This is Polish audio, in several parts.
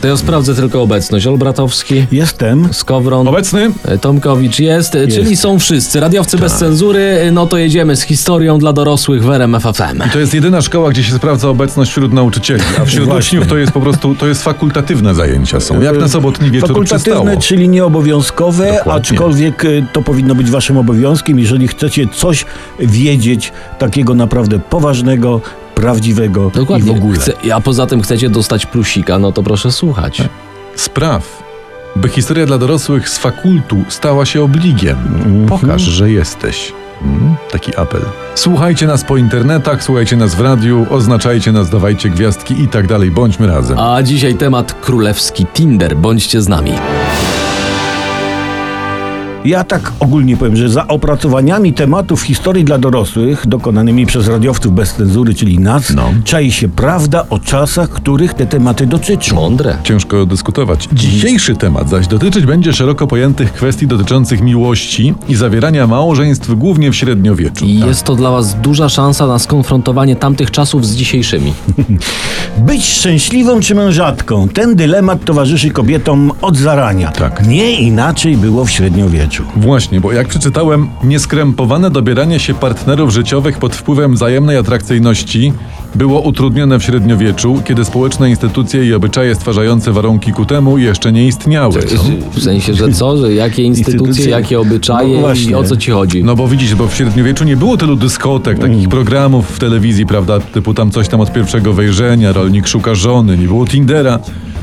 To ja sprawdzę tylko obecność. Olbratowski, Jestem. Skowron, Obecny? e, Tomkowicz jest, e, czyli są wszyscy. Radiowcy bez cenzury, e, no to jedziemy z historią dla dorosłych w RMF FM. To jest jedyna szkoła, gdzie się sprawdza obecność wśród nauczycieli, a wśród Właśnie. uczniów to jest po prostu, to jest fakultatywne zajęcia są, jak na sobotni wieczór Fakultatywne, przystało. czyli nieobowiązkowe, Dokładnie. aczkolwiek to powinno być waszym obowiązkiem, jeżeli chcecie coś wiedzieć takiego naprawdę poważnego, prawdziwego Dokładnie. i w ogóle. Chce, a poza tym chcecie dostać plusika, no to proszę słuchać. Spraw, by historia dla dorosłych z fakultu stała się obligiem. Pokaż, że jesteś. Mm, Taki apel. Słuchajcie nas po internetach, słuchajcie nas w radiu, oznaczajcie nas, dawajcie gwiazdki i tak dalej. Bądźmy razem. A dzisiaj temat królewski Tinder. Bądźcie z nami. Ja tak ogólnie powiem, że za opracowaniami tematów historii dla dorosłych, dokonanymi przez radiowców bez cenzury, czyli nas, No. czai się prawda o czasach, których te tematy dotyczą. Mądre. Ciężko dyskutować. Dzisiejszy temat zaś dotyczyć będzie szeroko pojętych kwestii dotyczących miłości i zawierania małżeństw głównie w średniowieczu. I jest to dla Was duża szansa na skonfrontowanie tamtych czasów z dzisiejszymi. Być szczęśliwą czy mężatką? Ten dylemat towarzyszy kobietom od zarania. Tak. Nie inaczej było w średniowieczu. Właśnie, bo jak przeczytałem, nieskrępowane dobieranie się partnerów życiowych pod wpływem wzajemnej atrakcyjności było utrudnione w średniowieczu, kiedy społeczne instytucje i obyczaje stwarzające warunki ku temu jeszcze nie istniały. W sensie, że co? Że jakie instytucje, Instytucje. jakie obyczaje No i o co Ci chodzi? No bo widzisz, bo w średniowieczu nie było tylu dyskotek, takich programów w telewizji, prawda, typu tam coś tam od pierwszego wejrzenia, rolnik szuka żony, nie było Tindera.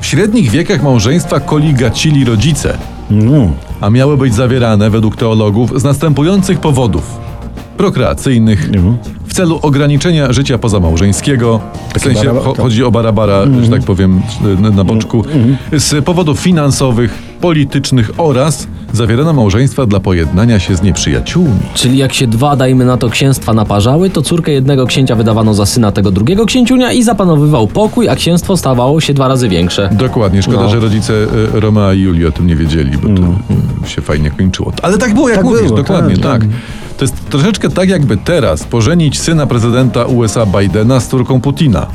W średnich wiekach małżeństwa koligacili rodzice, No. a miały być zawierane według teologów z następujących powodów. Prokreacyjnych, w celu ograniczenia życia pozamałżeńskiego, w sensie baraba- cho- to- chodzi o barabara, że tak powiem, na- na boczku, z powodów finansowych, politycznych oraz zawierano małżeństwa dla pojednania się z nieprzyjaciółmi. Czyli jak się dwa, dajmy na to, księstwa naparzały, to córkę jednego księcia wydawano za syna tego drugiego księciunia i zapanowywał pokój, a księstwo stawało się dwa razy większe. Dokładnie, szkoda, No. że rodzice e, Romea i Julii o tym nie wiedzieli, bo to e, się fajnie kończyło. Ale tak było, jak Tak mówisz, było, dokładnie, tak. tak. To jest troszeczkę tak, jakby teraz pożenić syna prezydenta USA Bidena z córką Putina.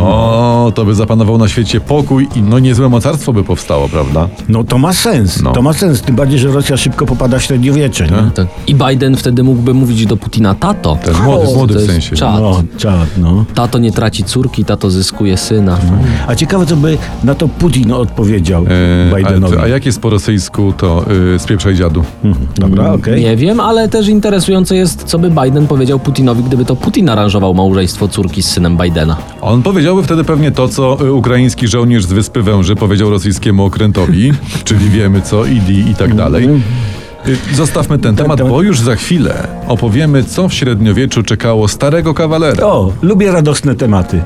O, to by zapanował na świecie pokój i no niezłe mocarstwo by powstało, prawda? No to ma sens. No. To ma sens. Tym bardziej, że Rosja szybko popada w średniowiecze. Nie? Tak. I Biden wtedy mógłby mówić do Putina tato. Ten młody, młody to w jest sensie. Czad. No, czad, no. Tato nie traci córki, tato zyskuje syna. A ciekawe, co by na to Putin odpowiedział E, Bidenowi. a, a jak jest po rosyjsku to y, spieprzaj dziadu? Mhm. Dobra, okej. Nie wiem, ale też interesujące jest, co by Biden powiedział Putinowi, gdyby to Putin aranżował małżeństwo córki z synem Bidena. On powiedziałby wtedy pewnie to, co y, ukraiński żołnierz z Wyspy Węży powiedział rosyjskiemu okrętowi, czyli wiemy co, ID i tak dalej. Y, Zostawmy ten temat, temat. bo już za chwilę opowiemy, co w średniowieczu czekało starego kawalera. O, lubię radosne tematy.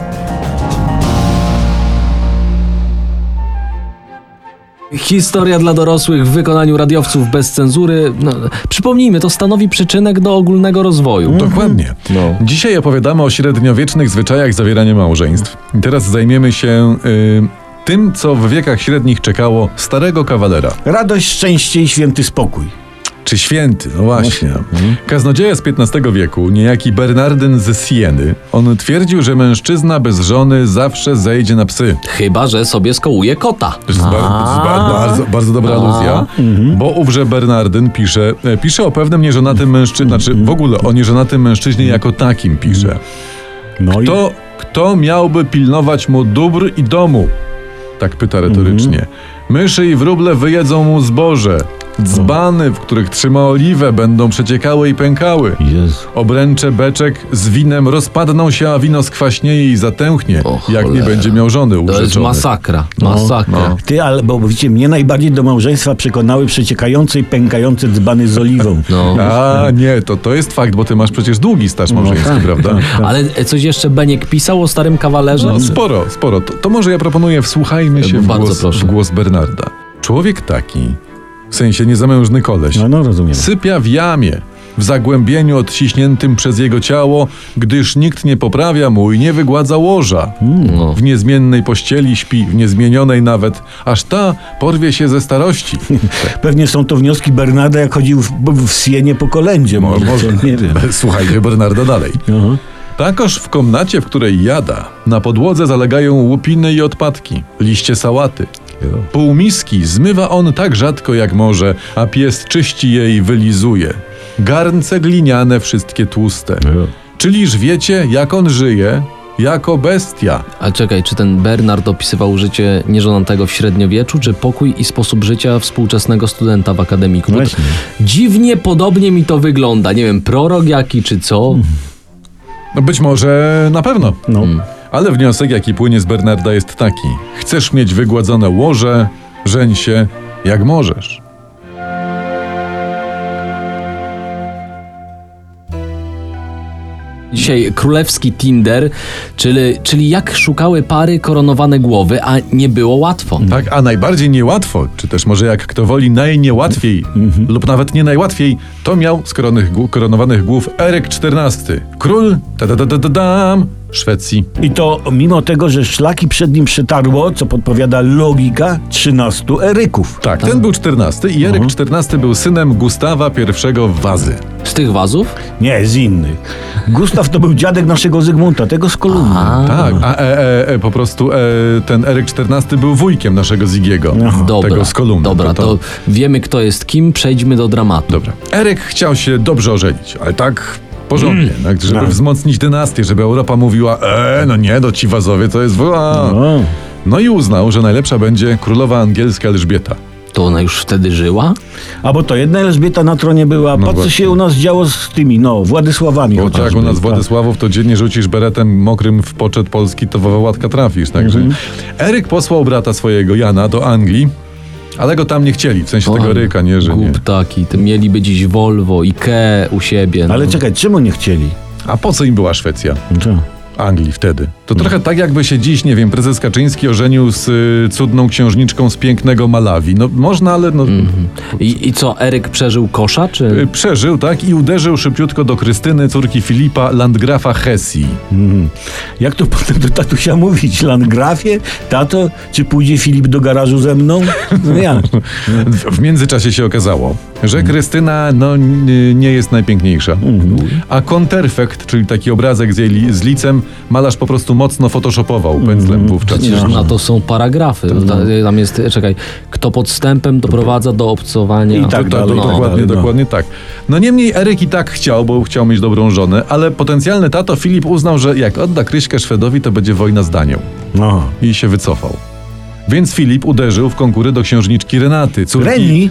Historia dla dorosłych w wykonaniu radiowców bez cenzury. No, przypomnijmy, to stanowi przyczynek do ogólnego rozwoju. Dokładnie. No. Dzisiaj opowiadamy o średniowiecznych zwyczajach zawierania małżeństw. I teraz zajmiemy się y, tym, co w wiekach średnich czekało starego kawalera. Radość, szczęście i święty spokój. Czy święty? No właśnie. Mhm. Kaznodzieja z XV wieku, niejaki Bernardyn ze Sieny, on twierdził, że mężczyzna bez żony zawsze zejdzie na psy. Chyba, że sobie skołuje kota. To jest, bardzo, bardzo dobra A. aluzja, Mhm. bo ówże Bernardyn pisze, e, pisze o pewnym nieżonatym mężczyźnie, znaczy w ogóle o nieżonatym mężczyźnie jako takim pisze. No i Kto, kto miałby pilnować mu dóbr i domu? Tak pyta retorycznie. Myszy i wróble wyjedzą mu zboże. Dzbany, w których trzyma oliwę, będą przeciekały i pękały. Jezu. Obręcze beczek z winem rozpadną się, a wino skwaśnieje i zatęchnie, O jak nie będzie miał żony To jest urzeczony. masakra. Masakra. no. Ty, ale bo widzicie, mnie najbardziej do małżeństwa przekonały przeciekające i pękające dzbany z oliwą. No. A, nie, to, to jest fakt, bo ty masz przecież długi staż małżeński, tak, prawda? tak. Ale coś jeszcze Beniek pisał o starym kawalerze? No, sporo, sporo. To, to może ja proponuję, wsłuchajmy się w głos, w głos Bernarda. Człowiek taki, w sensie niezamężny koleś, No, no rozumiem. sypia w jamie, w zagłębieniu odciśniętym przez jego ciało, gdyż nikt nie poprawia mu i nie wygładza łoża. No. W niezmiennej pościeli śpi, w niezmienionej nawet, aż ta porwie się ze starości. Pewnie są to wnioski Bernarda, jak chodził w, w Sienie po kolędzie. Może, Może, nie wiem. Słuchajcie Bernarda dalej. Aha. Takoż w komnacie, w której jada, na podłodze zalegają łupiny i odpadki, liście sałaty. Pół miski zmywa on tak rzadko jak może, a pies czyści je i wylizuje. Garnce gliniane wszystkie tłuste. Czyliż wiecie, jak on żyje? Jako bestia. A czekaj, czy ten Bernard opisywał życie nieżonatego w średniowieczu, czy pokój i sposób życia współczesnego studenta w akademiku? Właśnie. dziwnie podobnie mi to wygląda. Nie wiem, prorok jaki czy co? No być może na pewno. No. Ale wniosek, jaki płynie z Bernarda, jest taki: chcesz mieć wygładzone łoże, żeń się jak możesz. Dzisiaj królewski Tinder, czyli, czyli jak szukały pary koronowane głowy, a nie było łatwo. Tak, a najbardziej niełatwo, czy też może jak kto woli najniełatwiej, lub nawet nie najłatwiej, to miał z koronych, koronowanych głów Eryk XIV, król ta da da da da dam Szwecji. I to mimo tego, że szlaki przed nim przetarło, co podpowiada logika 13 eryków. Tak, ten był XIV i Eryk XIV był synem Gustawa I Wazy. Z tych wazów? Nie, z innych. Gustaw to był dziadek naszego Zygmunta, tego z Kolumny. A, Tak, a e, e, e, po prostu e, ten Eryk XIV był wujkiem naszego Zigiego, dobra. tego z Kolumny. Dobra, to, wiemy kto jest kim, przejdźmy do dramatu. Dobra. Eryk chciał się dobrze ożenić, ale tak porządnie, tak, żeby No. wzmocnić dynastię, żeby Europa mówiła, e, no nie, no ci wazowie to jest... A. O. No i uznał, że najlepsza będzie królowa angielska Elżbieta. To ona już wtedy żyła? A bo to jedna Elżbieta na tronie była. No po co się u nas działo z tymi, no, Władysławami Bo tak u nas tak. Władysławów, to dziennie rzucisz beretem mokrym w poczet Polski, to w łatka trafisz. Także Mhm. Eryk posłał brata swojego, Jana, do Anglii, ale go tam nie chcieli, w sensie tego Eryka, nie, że nie. Głup taki, to mieliby dziś Volvo, Ikea u siebie. No. Ale czekaj, czemu nie chcieli? A po co im była Szwecja? Co? Anglii wtedy. To Mhm. trochę tak, jakby się dziś, nie wiem, prezes Kaczyński ożenił z y, cudną księżniczką z pięknego Malawi. No można, ale no, Mhm. I, I co, Eryk przeżył kosza, czy... y, przeżył, tak? I uderzył szybciutko do Krystyny, córki Filipa, landgrafa Hesji. Mhm. Jak to potem do tatusia mówić? Landgrafie? Tato? Czy pójdzie Filip do garażu ze mną? No jak? W, w międzyczasie się okazało, że Krystyna no, n- nie jest najpiękniejsza. A konterfekt, czyli taki obrazek z jej li, z licem, malarz po prostu mocno photoshopował pędzlem wówczas. Przecież No. na to są paragrafy. Ta- Tam jest, czekaj, kto podstępem doprowadza do obcowania. I tak dalej, tak dokładnie, no. dokładnie tak. No niemniej Eryk i tak chciał, bo chciał mieć dobrą żonę, ale potencjalny tato Filip uznał, że jak odda Kryśkę Szwedowi, to będzie wojna z Danią. No. I się wycofał. Więc Filip uderzył w konkury do księżniczki Renaty, córki... Reni?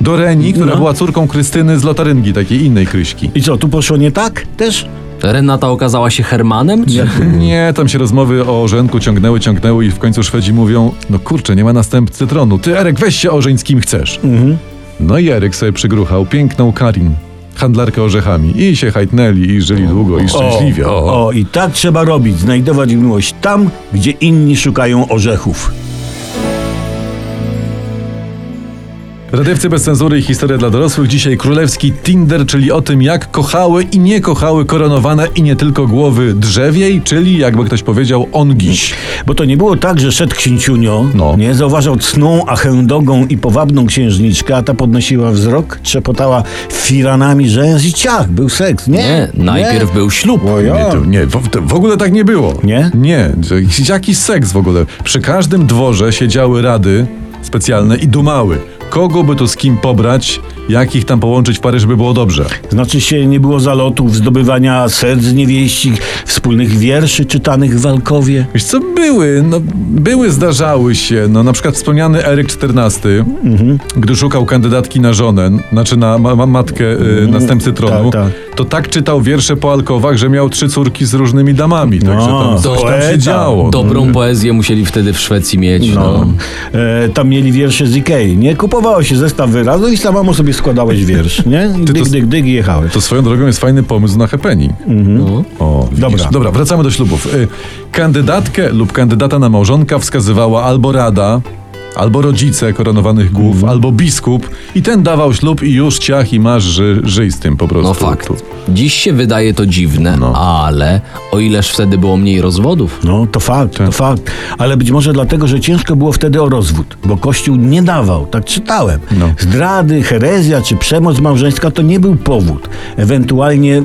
Do Reni, która No. była córką Krystyny z Lotaryngii, takiej innej Kryśki. I co, tu poszło nie tak też? Renata okazała się Hermanem? Czy... Nie, tam się rozmowy o Żenku ciągnęły, ciągnęły i w końcu Szwedzi mówią, no kurczę, nie ma następcy tronu, ty Erek weź się ożeń z kim chcesz. Mhm. No i Eryk sobie przygruchał piękną Karin, handlarkę orzechami i się hajtnęli i żyli długo i szczęśliwie. O, O, o, i tak trzeba robić. Znajdować miłość tam, gdzie inni szukają orzechów. Radiowcy bez cenzury i historia dla dorosłych. Dzisiaj królewski Tinder, czyli o tym, jak kochały i nie kochały koronowane i nie tylko głowy drzewiej, czyli jakby ktoś powiedział ongiś. Bo to nie było tak, że szedł księciunio, No. nie zauważał cną, a chędogą i powabną księżniczkę, a ta podnosiła wzrok, trzepotała firanami, że i ciach, był seks. Nie, Nie, najpierw był ślub. O ja. Nie, to, nie w, to w ogóle tak nie było. Nie? Nie, to jaki seks w ogóle. Przy każdym dworze siedziały rady specjalne i dumały. Kogo by tu z kim pobrać, jak ich tam połączyć w pary, żeby było dobrze. Znaczy się nie było zalotów, zdobywania serc niewieścich, wspólnych wierszy czytanych w Walkowie. Wiesz co, były, no były, zdarzały się, no na przykład wspomniany Eryk XIV, gdy szukał kandydatki na żonę, znaczy na ma, ma, matkę y, następcy tronu, Tak, to tak czytał wiersze po alkowach, że miał trzy córki z różnymi damami, także No, tam coś tam się działo. Dobrą poezję musieli wtedy w Szwecji mieć. No. E, tam mieli wiersze z Ikei, nie? Kupowało się zestaw wyrazów i samemu sobie składałeś wiersz, nie? I to- dyg, dyg i jechałeś. To swoją drogą jest fajny pomysł na happening. No. O, widzisz. Dobra. Dobra, wracamy do ślubów. Y, Kandydatkę lub kandydata na małżonka wskazywała albo rada, albo rodzice koronowanych głów, Mhm. albo biskup i ten dawał ślub i już ciach i masz, ży, żyj z tym po prostu. No fakt. Dziś się wydaje to dziwne, No. ale o ileż wtedy było mniej rozwodów. No, to fakt, Tak. to fakt. Ale być może dlatego, że ciężko było wtedy o rozwód, bo Kościół nie dawał, tak czytałem. No. Zdrady, herezja czy przemoc małżeńska to nie był powód. Ewentualnie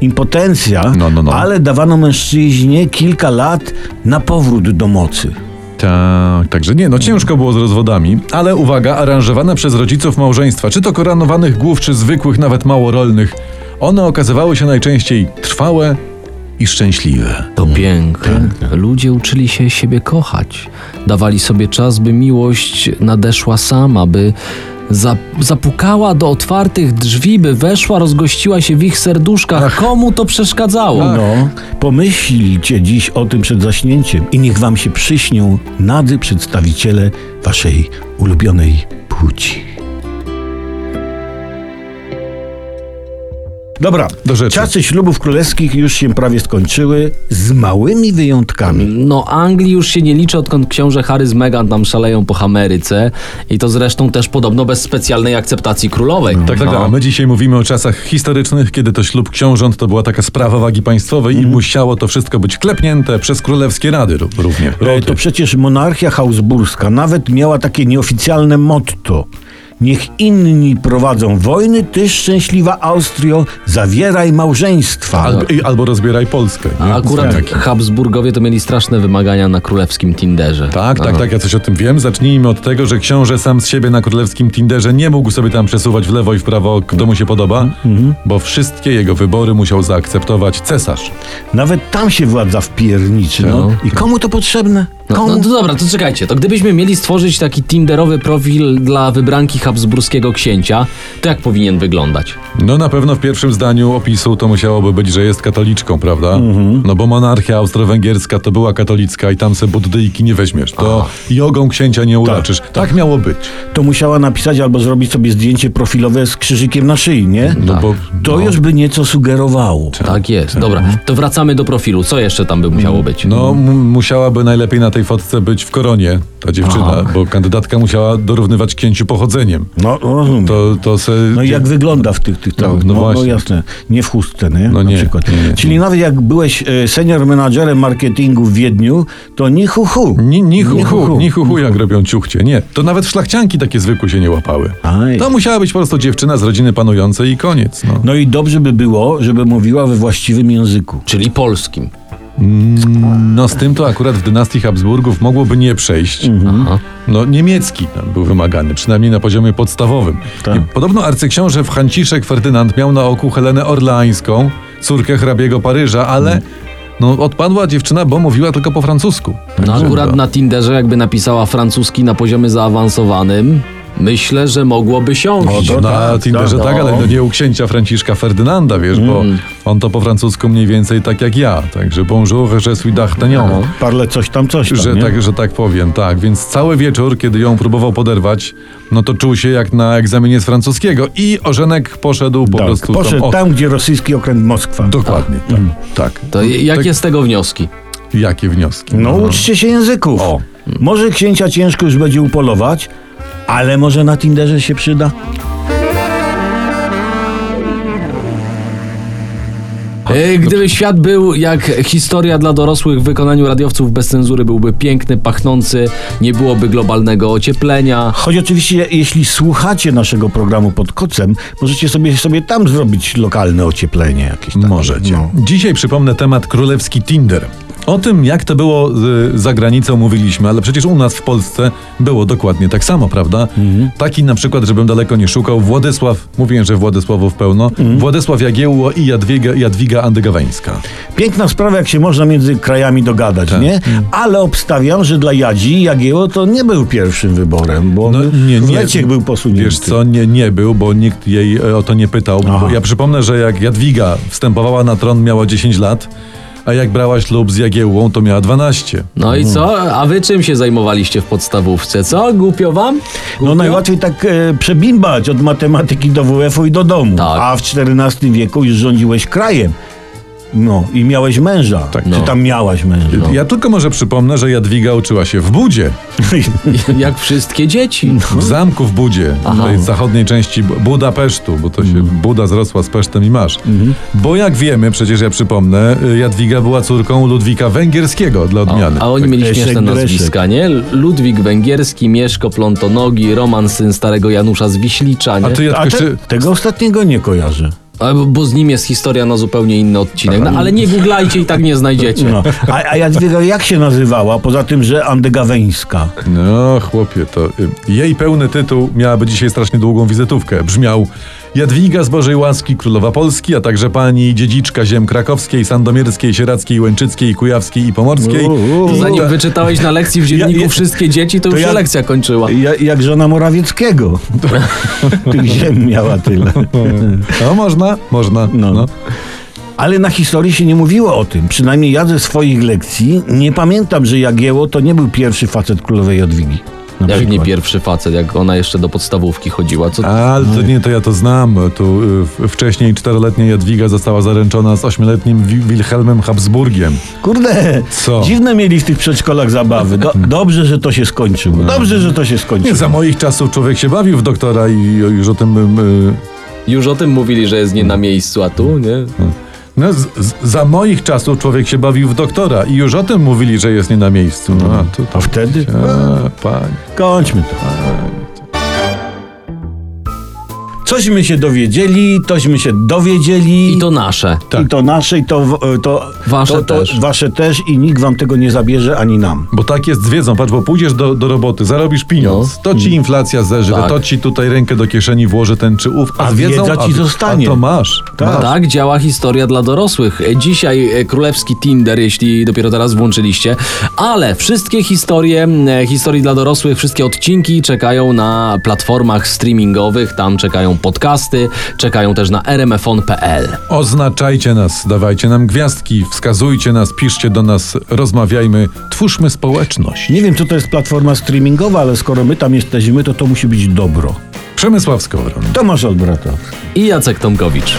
impotencja, No, no, no. ale dawano mężczyźnie kilka lat na powrót do mocy. Tak, także nie, no ciężko było z rozwodami, ale uwaga, aranżowane przez rodziców małżeństwa, czy to koronowanych głów, czy zwykłych, nawet małorolnych, one okazywały się najczęściej trwałe i szczęśliwe. To piękne. Ludzie uczyli się siebie kochać. Dawali sobie czas, by miłość nadeszła sama, by zapukała do otwartych drzwi, by weszła, rozgościła się w ich serduszkach. Komu to przeszkadzało? No, pomyślcie dziś o tym przed zaśnięciem i niech wam się przyśnią nadzy przedstawiciele waszej ulubionej płci. Dobra, Do rzeczy. czasy ślubów królewskich już się prawie skończyły, z małymi wyjątkami. No, Anglii już się nie liczy, odkąd książę Harry z Meghan tam szaleją po Ameryce. I to zresztą też podobno bez specjalnej akceptacji królowej. Tak, tak, No. tak. A my dzisiaj mówimy o czasach historycznych, kiedy to ślub książąt to była taka sprawa wagi państwowej i musiało to wszystko być klepnięte przez królewskie rady ró- równie. E, To przecież monarchia habsburska nawet miała takie nieoficjalne motto. Niech inni prowadzą wojny, ty szczęśliwa Austrio, zawieraj małżeństwa. Albo, albo rozbieraj Polskę. nie? A akurat Tak. Habsburgowie to mieli straszne wymagania na królewskim Tinderze. Tak, tak, Aha. tak, ja coś o tym wiem. Zacznijmy od tego, że książę sam z siebie na królewskim Tinderze nie mógł sobie tam przesuwać w lewo i w prawo, kto mu się podoba, bo wszystkie jego wybory musiał zaakceptować cesarz. Nawet tam się władza wpierniczy. No. No. I komu to potrzebne? No, no to dobra, to czekajcie. To gdybyśmy mieli stworzyć taki Tinderowy profil dla wybranki habsburskiego księcia, to jak powinien wyglądać? No na pewno w pierwszym zdaniu opisu to musiałoby być, że jest katoliczką, prawda? Mhm. No bo monarchia austro-węgierska to była katolicka i tam se buddyjki nie weźmiesz. To jogą księcia nie uraczysz. Tak, miało być. To musiała napisać albo zrobić sobie zdjęcie profilowe z krzyżykiem na szyi, nie? No Tak. bo To no, już by nieco sugerowało. Tak jest. Dobra, to wracamy do profilu. Co jeszcze tam by musiało być? No, m- musiałaby najlepiej na tej fotce być w koronie ta dziewczyna, Aha. bo kandydatka musiała dorównywać księciu pochodzeniem. No, rozumiem. To, to se... No i jak wygląda w tych, tych No, całych, no no, no, właśnie. jasne, nie w chustce, nie? No Na nie, przykład. nie, nie. Czyli nawet jak byłeś e, senior menadżerem marketingu w Wiedniu, to ni hu hu. Ni, ni, hu, Ni hu, ni hu, hu, jak robią ciuchcie. Nie, to nawet szlachcianki takie zwykłe się nie łapały. Aj. To musiała być po prostu dziewczyna z rodziny panującej i koniec. No. No i dobrze by było, żeby mówiła we właściwym języku. Czyli polskim. No z tym to akurat w dynastii Habsburgów mogłoby nie przejść. Aha. No niemiecki tam był wymagany, przynajmniej na poziomie podstawowym. Tak. I podobno arcyksiąże Franciszek Ferdynand miał na oku Helenę Orleańską, córkę hrabiego Paryża, ale no, odpadła dziewczyna, bo mówiła tylko po francusku. No Także- akurat na Tinderze jakby napisała francuski na poziomie zaawansowanym, myślę, że mogłoby siąść. No to Na tak, Tinderze tak, tak, ale no. no nie u księcia Franciszka Ferdynanda, wiesz, bo on to po francusku mniej więcej tak jak ja. Także bonjour, je suis d'Artagnan. No. Parle coś tam, coś tam, Że nie? tak, że tak powiem, tak. Więc cały wieczór, kiedy ją próbował poderwać, no to czuł się jak na egzaminie z francuskiego i Ożenek poszedł po tak, prostu poszedł tam. o, tam, gdzie rosyjski okręt Moskwa. Dokładnie, tak. tak. To jakie Tak, z tego wnioski? jakie wnioski? No uczcie się języków. O. Może księcia ciężko już będzie upolować, ale może na Tinderze się przyda. Gdyby świat był jak historia dla dorosłych w wykonaniu radiowców bez cenzury, byłby piękny, pachnący, nie byłoby globalnego ocieplenia. Choć oczywiście, jeśli słuchacie naszego programu pod kocem, możecie sobie, sobie tam zrobić lokalne ocieplenie jakieś. Takie. Możecie. No. Dzisiaj przypomnę temat królewski Tinder. O tym, jak to było y, za granicą, mówiliśmy, ale przecież u nas w Polsce było dokładnie tak samo, prawda? Taki na przykład, żebym daleko nie szukał, Władysław, mówiłem, że Władysławów pełno, Władysław Jagiełło i Jadwiga, Jadwiga Andygaweńska. Piękna sprawa, jak się można między krajami dogadać, Tak. nie? Ale obstawiam, że dla Jadzi Jagiełło to nie był pierwszym wyborem, bo No, nie, nie. Leciek był posunięty. Wiesz co, nie, nie był, bo nikt jej e, o to nie pytał. Ja przypomnę, że jak Jadwiga wstępowała na tron, miała 10 lat, a jak brała ślub z Jagiełłą, to miała 12. No i co? A wy czym się zajmowaliście w podstawówce? Co? Głupio wam? Głupio? No najłatwiej tak e, przebimbać od matematyki do WF-u i do domu. Tak. A w XIV wieku już rządziłeś krajem. No i miałeś męża. Tak. Czy No. tam miałaś męża. No. Ja tylko może przypomnę, że Jadwiga uczyła się w Budzie. Jak wszystkie dzieci. W zamku w Budzie, Aha. tej zachodniej części Bu- Budapesztu, bo to się Buda zrosła z Pesztem i masz. Bo jak wiemy, przecież ja przypomnę, y, Jadwiga była córką Ludwika Węgierskiego dla odmiany. A oni mieli Leszek śmieszne nazwiska, nie? Ludwik Węgierski, Mieszko Plontonogi, Roman syn starego Janusza z Wiślicza, nie? A ty A te, jeszcze... tego ostatniego nie kojarzę. Bo z nim jest historia na zupełnie inny odcinek. No, ale nie googlajcie i tak nie znajdziecie. No. A, a Jadwiga jak się nazywała, poza tym, że Andegaweńska? No, chłopie, to y, jej pełny tytuł miałaby dzisiaj strasznie długą wizytówkę. Brzmiał Jadwiga z Bożej Łaski, Królowa Polski, a także pani dziedziczka ziem krakowskiej, sandomierskiej, sieradzkiej, łęczyckiej, kujawskiej i pomorskiej. Uuu. I Zanim wyczytałeś na lekcji w dzienniku Ja- ja- wszystkie dzieci, to, to już się ja- lekcja kończyła. Ja, jak żona Morawieckiego. Tych ziem miała tyle. No, można, można. No. No. Ale na historii się nie mówiło o tym. Przynajmniej ja ze swoich lekcji nie pamiętam, że Jagieło to nie był pierwszy facet królowej Jadwigi. Na Jak nie pierwszy facet, jak ona jeszcze do podstawówki chodziła. Co... Ale to nie, to ja to znam. Tu y, wcześniej czteroletnia Jadwiga została zaręczona z ośmioletnim Wi- Wilhelmem Habsburgiem. Kurde, Co? dziwne mieli w tych przedszkolach zabawy. Do, dobrze, że to się skończyło. Dobrze, że to się Nie, skończyło. za moich czasów człowiek się bawił w doktora i już o tym... y, Już o tym mówili, że jest nie na miejscu, a tu, nie? No, z, z, za moich czasów człowiek się bawił w doktora i już o tym mówili, że jest nie na miejscu. No, a tu, A wtedy? A, panie. Kończmy to. Cośmy się dowiedzieli, tośmy się dowiedzieli. I to nasze. Tak. I to nasze, i to, w- to, Wasze to, to też. Wasze też i nikt wam tego nie zabierze, ani nam. Bo tak jest z wiedzą, patrz, bo pójdziesz do, do roboty, zarobisz pieniądz, to ci inflacja zeżre, Tak. to ci tutaj rękę do kieszeni włoży ten czy ów, a, A z wiedzą, wiedza ci a, zostanie. A to masz. Tak. masz. Tak działa historia dla dorosłych. Dzisiaj e, królewski Tinder, jeśli dopiero teraz włączyliście, ale wszystkie historie e, historii dla dorosłych, wszystkie odcinki czekają na platformach streamingowych, tam czekają podcasty, czekają też na rmfon.pl. Oznaczajcie nas, dawajcie nam gwiazdki, wskazujcie nas, piszcie do nas, rozmawiajmy, twórzmy społeczność. Nie wiem, co to jest platforma streamingowa, ale skoro my tam jesteśmy, to to musi być dobro. Przemysław Skowron. Tomasz Olbratowski. I Jacek Tomkowicz.